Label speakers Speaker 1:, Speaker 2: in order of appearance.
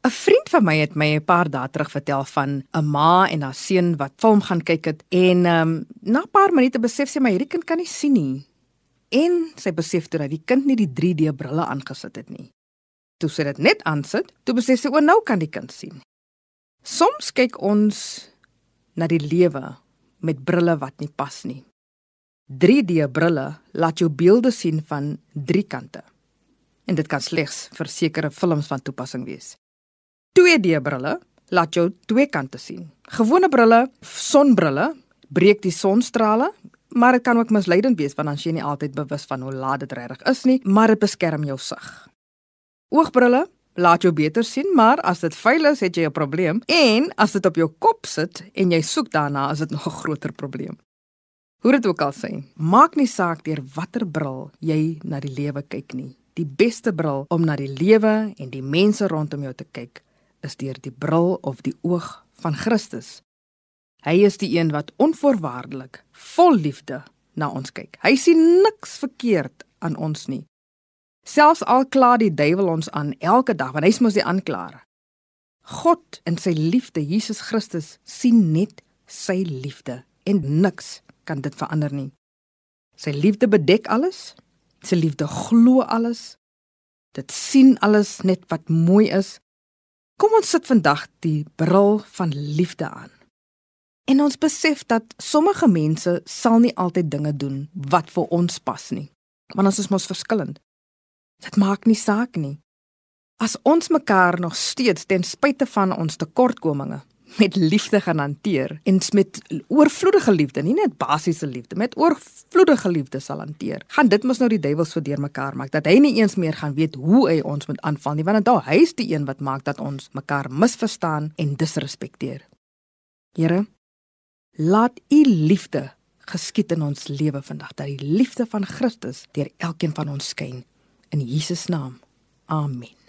Speaker 1: 'n Vriend van my het my 'n paar dae terug vertel van 'n ma en haar seun wat film gaan kyk het en ehm um, na 'n paar minute besef sy maar hierdie kind kan nie sien nie. En sy besef toe dat die kind nie die 3D brille aangesit het nie. Toe sy dit net aansit, toe besef sy o, nou kan die kind sien. Soms kyk ons na die lewe met brille wat nie pas nie. 3D brille laat jou beelde sien van drie kante. En dit kan slegs vir sekere films van toepassing wees. 2D brille laat jou twee kante sien. Gewone brille, sonbrille, breek die sonstrale, maar dit kan ook misleidend wees want dan jy nie altyd bewus van hoe laat dit regtig is nie, maar dit beskerm jou sig. Oogbrille laat jou beter sien, maar as dit vuil is, het jy 'n probleem en as dit op jou kop sit en jy soek daarna, is dit nog 'n groter probleem. Hoe dit ook al sê, maak nie saak deur watter bril jy na die lewe kyk nie. Die beste bril om na die lewe en die mense rondom jou te kyk is deur die bril of die oog van Christus. Hy is die een wat onvoorwaardelik, vol liefde na ons kyk. Hy sien niks verkeerd aan ons nie. Selfs al kla die duiwel ons aan elke dag, want hy's mos die aanklaer. God in sy liefde, Jesus Christus, sien net sy liefde en niks kan dit verander nie. Sy liefde bedek alles. Sy liefde glo alles. Dit sien alles net wat mooi is Kom ons sit vandag die bril van liefde aan. En ons besef dat sommige mense sal nie altyd dinge doen wat vir ons pas nie. Want ons is mos verskillend. Dit maak nie saak nie. As ons mekaar nog steeds ten spyte van ons tekortkominge met liefde gaan hanteer en met oorvloedige liefde, nie net basiese liefde, met oorvloedige liefde sal hanteer. Gaan dit mos nou die duiwels vir deurmekaar maak dat hy nie eens meer gaan weet hoe hy ons moet aanval nie, want dan hy is die een wat maak dat ons mekaar misverstaan en disrespekteer. Here, laat u liefde geskied in ons lewe vandag dat die liefde van Christus deur elkeen van ons skyn in Jesus naam. Amen.